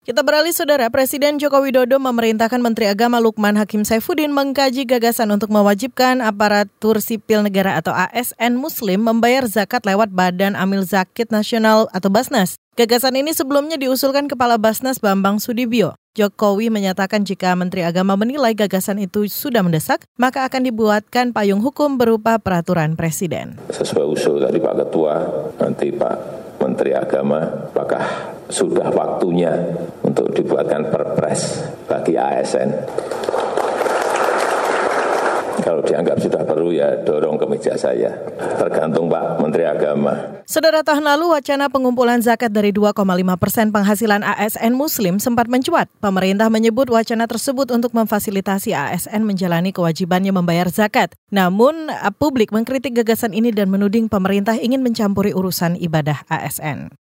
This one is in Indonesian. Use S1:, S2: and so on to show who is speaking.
S1: Kita beralih saudara, Presiden Joko Widodo memerintahkan Menteri Agama Lukman Hakim Saifuddin mengkaji gagasan untuk mewajibkan aparatur sipil negara atau ASN Muslim membayar zakat lewat Badan Amil Zakit Nasional atau Basnas. Gagasan ini sebelumnya diusulkan Kepala Basnas Bambang Sudibyo. Jokowi menyatakan jika Menteri Agama menilai gagasan itu sudah mendesak, maka akan dibuatkan payung hukum berupa peraturan Presiden.
S2: Sesuai usul dari Pak Ketua, nanti Pak Menteri Agama, apakah sudah waktunya untuk dibuatkan perpres bagi ASN. Kalau dianggap sudah perlu ya dorong ke meja saya. Tergantung Pak Menteri Agama.
S1: Saudara tahun lalu wacana pengumpulan zakat dari 2,5 persen penghasilan ASN Muslim sempat mencuat. Pemerintah menyebut wacana tersebut untuk memfasilitasi ASN menjalani kewajibannya membayar zakat. Namun publik mengkritik gagasan ini dan menuding pemerintah ingin mencampuri urusan ibadah ASN.